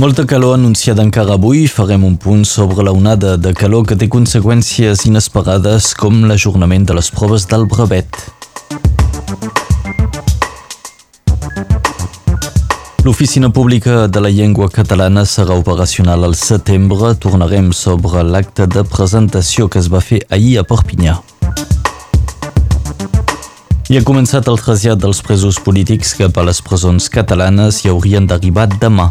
Molta calor anunciada encara avui, farem un punt sobre la onada de calor que té conseqüències inesperades com l'ajornament de les proves del brevet. L'Oficina Pública de la Llengua Catalana serà operacional al setembre. Tornarem sobre l'acte de presentació que es va fer ahir a Perpinyà. I ha començat el trasllat dels presos polítics cap a les presons catalanes i haurien d'arribar demà.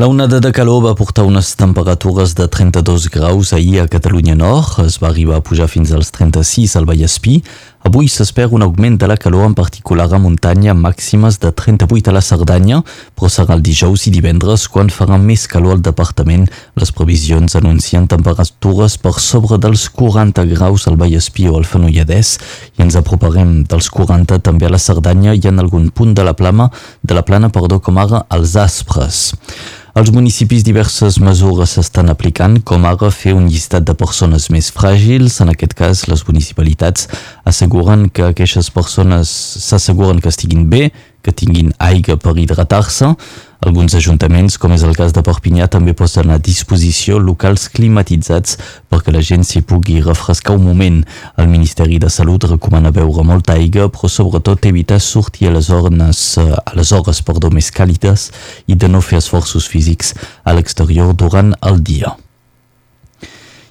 La onada de calor va portar unes temperatures de 32 graus ahir a Catalunya Nord, es va arribar a pujar fins als 36 al Vallespí. Avui s'espera un augment de la calor, en particular a muntanya, màximes de 38 a la Cerdanya, però serà el dijous i divendres quan farà més calor al departament. Les previsions anuncien temperatures per sobre dels 40 graus al Vallespí o al Fenolladès i ens aproparem dels 40 també a la Cerdanya i en algun punt de la plana, de la plana perdó, com ara als Aspres. Als municipis diverses mesures s'estan aplicant, com ara fer un llistat de persones més fràgils. En aquest cas, les municipalitats asseguren que aquestes persones s'asseguren que estiguin bé, que tinguin aigua per hidratar-se. Alguns ajuntaments, com és el cas de Perpinyà, també posen a disposició locals climatitzats perquè la gent s'hi pugui refrescar un moment. El Ministeri de Salut recomana beure molta aigua, però sobretot evitar sortir a les hores, a les hores perdó, més càlides i de no fer esforços físics a l'exterior durant el dia.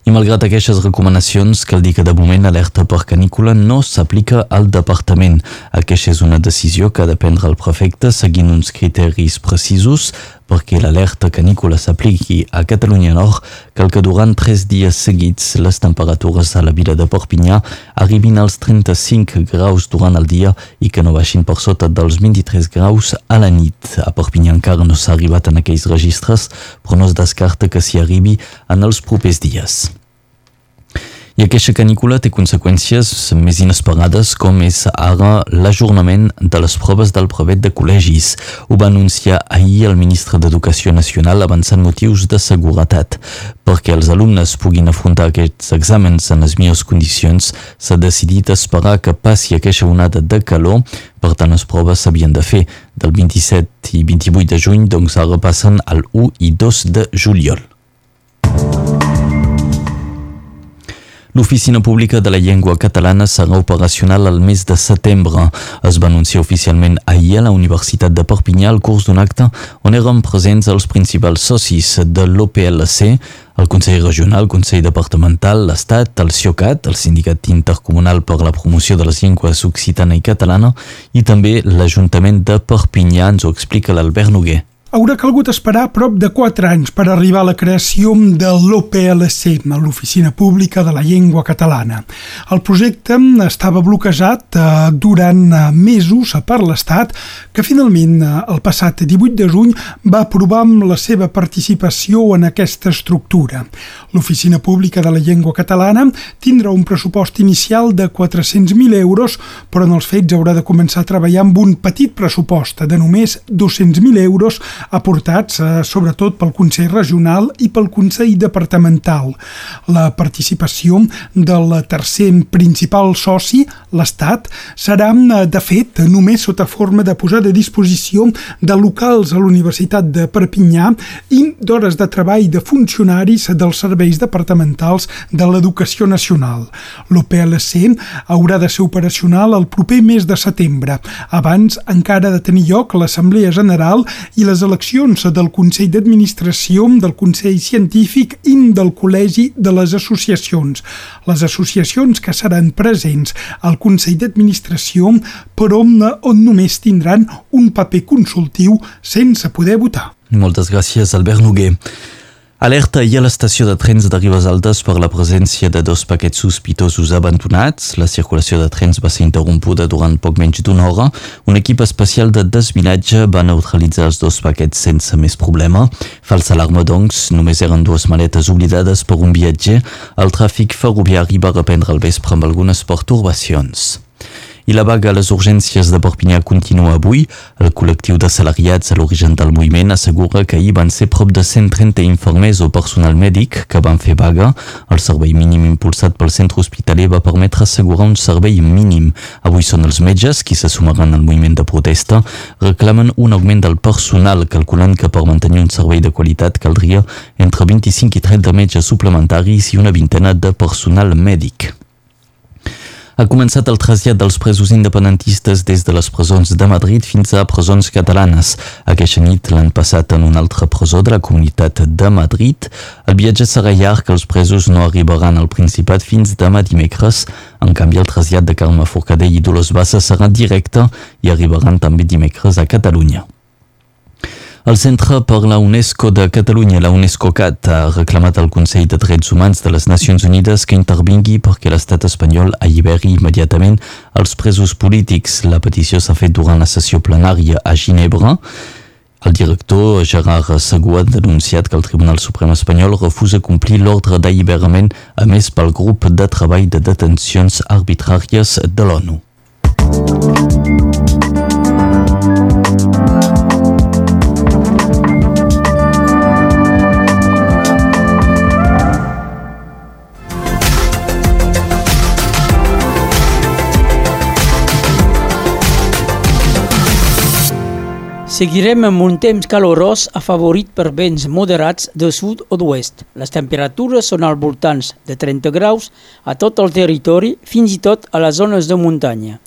I malgrat aquestes recomanacions, cal dir que de moment alerta per canícula no s'aplica al departament. Aquesta és una decisió que ha de prendre el prefecte seguint uns criteris precisos perquè l'alerta canícula s'apliqui a Catalunya Nord cal que durant tres dies seguits les temperatures a la vila de Perpinyà arribin als 35 graus durant el dia i que no baixin per sota dels 23 graus a la nit. A Perpinyà encara no s'ha arribat en aquells registres, però no es descarta que s'hi arribi en els propers dies. I aquesta canícula té conseqüències més inesperades com és ara l'ajornament de les proves del brevet de col·legis. Ho va anunciar ahir el ministre d'Educació Nacional avançant motius de seguretat. Perquè els alumnes puguin afrontar aquests exàmens en les millors condicions, s'ha decidit esperar que passi aquesta onada de calor per tant, les proves s'havien de fer del 27 i 28 de juny, doncs ara passen al 1 i 2 de juliol. L'Oficina Pública de la Llengua Catalana serà operacional al mes de setembre. Es va anunciar oficialment ahir a la Universitat de Perpinyà al curs d'un acte on eren presents els principals socis de l'OPLC, el Consell Regional, el Consell Departamental, l'Estat, el CIOCAT, el Sindicat Intercomunal per la Promoció de les Llengües Occitana i Catalana i també l'Ajuntament de Perpinyà, ens ho explica l'Albert Noguer. Haurà calgut esperar prop de 4 anys per arribar a la creació de l'OPLC, l'Oficina Pública de la Llengua Catalana. El projecte estava bloquejat eh, durant eh, mesos per l'Estat, que finalment eh, el passat 18 de juny va aprovar amb la seva participació en aquesta estructura. L'Oficina Pública de la Llengua Catalana tindrà un pressupost inicial de 400.000 euros, però en els fets haurà de començar a treballar amb un petit pressupost de només 200.000 euros aportats eh, sobretot pel Consell Regional i pel Consell Departamental. La participació del tercer principal soci, l'Estat, serà eh, de fet només sota forma de posar a disposició de locals a l'Universitat de Perpinyà i d'hores de treball de funcionaris dels serveis departamentals de l'Educació Nacional. L'OPLC haurà de ser operacional el proper mes de setembre. Abans encara de tenir lloc l'Assemblea General i les eleccions del Consell d'Administració, del Consell Científic i del Col·legi de les Associacions. Les associacions que seran presents al Consell d'Administració, però on només tindran un paper consultiu sense poder votar. Moltes gràcies, Albert Noguer. Alerta ahir a l'estació de trens de Ribes Altes per la presència de dos paquets sospitosos abandonats. La circulació de trens va ser interrompuda durant poc menys d'una hora. Un equip especial de desminatge va neutralitzar els dos paquets sense més problema. Falsa alarma, doncs, només eren dues maletes oblidades per un viatger. El tràfic ferroviari va reprendre el vespre amb algunes pertorbacions. I la vaga a les urgències de Perpinyà continua avui. El col·lectiu de salariats a l'origen del moviment assegura que ahir van ser prop de 130 infermers o personal mèdic que van fer vaga. El servei mínim impulsat pel centre hospitaler va permetre assegurar un servei mínim. Avui són els metges qui se sumaran al moviment de protesta. Reclamen un augment del personal, calculant que per mantenir un servei de qualitat caldria entre 25 i 30 metges suplementaris i una vintena de personal mèdic. Ha començat el trasllat dels presos independentistes des de les presons de Madrid fins a presons catalanes. Aquesta nit l'han passat en una altra presó de la comunitat de Madrid. El viatge serà llarg els presos no arribaran al Principat fins demà dimecres. En canvi, el trasllat de Carme Forcadell i Dolors Bassa serà directe i arribaran també dimecres a Catalunya. El Centre per la UNESCO de Catalunya, la UNESCO-CAT, ha reclamat al Consell de Drets Humans de les Nacions Unides que intervingui perquè l'estat espanyol alliberi immediatament els presos polítics. La petició s'ha fet durant la sessió plenària a Ginebra. El director Gerard Segú ha denunciat que el Tribunal Suprem espanyol refusa complir l'ordre d'alliberament emès pel grup de treball de detencions arbitràries de l'ONU. Seguirem amb un temps calorós afavorit per vents moderats de sud o d'oest. Les temperatures són al voltant de 30 graus a tot el territori, fins i tot a les zones de muntanya,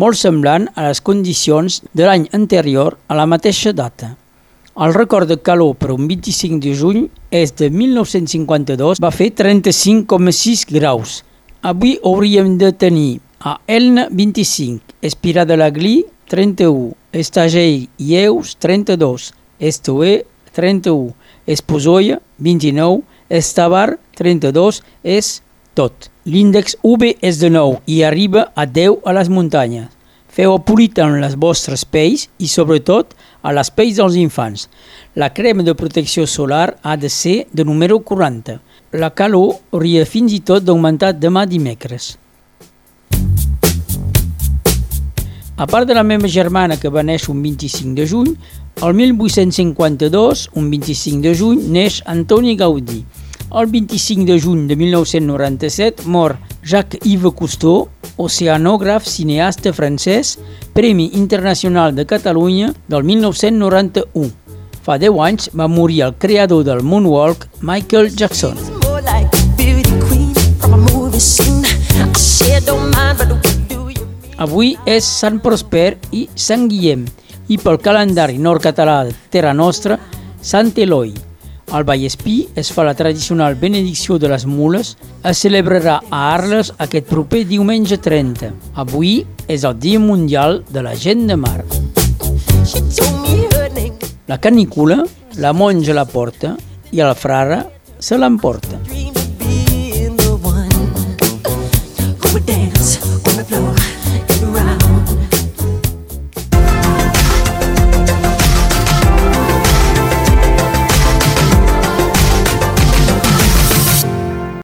molt semblant a les condicions de l'any anterior a la mateixa data. El record de calor per un 25 de juny és de 1952, va fer 35,6 graus. Avui hauríem de tenir a Elna 25, Espirà de la Gli 31, Estagell i Eus 32, Estoé 31, Esposoia 29, Estavar 32, és tot. L'índex UV és de 9 i arriba a 10 a les muntanyes. Feu apolitar les vostres pells i sobretot a les pells dels infants. La crema de protecció solar ha de ser de número 40. La calor hauria fins i tot d'augmentar demà dimecres. A part de la meva germana que va néixer un 25 de juny, el 1852, un 25 de juny, neix Antoni Gaudí. El 25 de juny de 1997 mor Jacques-Yves Cousteau, oceanògraf cineasta francès, Premi Internacional de Catalunya del 1991. Fa 10 anys va morir el creador del moonwalk, Michael Jackson. Avui és Sant Prosper i Sant Guillem i pel calendari nord-català de Terra Nostra, Sant Eloi. Al Vallespí es fa la tradicional benedicció de les mules, es celebrarà a Arles aquest proper diumenge 30. Avui és el Dia Mundial de la Gent de Mar. La canícula, la monja la porta i el frare se l'emporta. dance on the floor. around.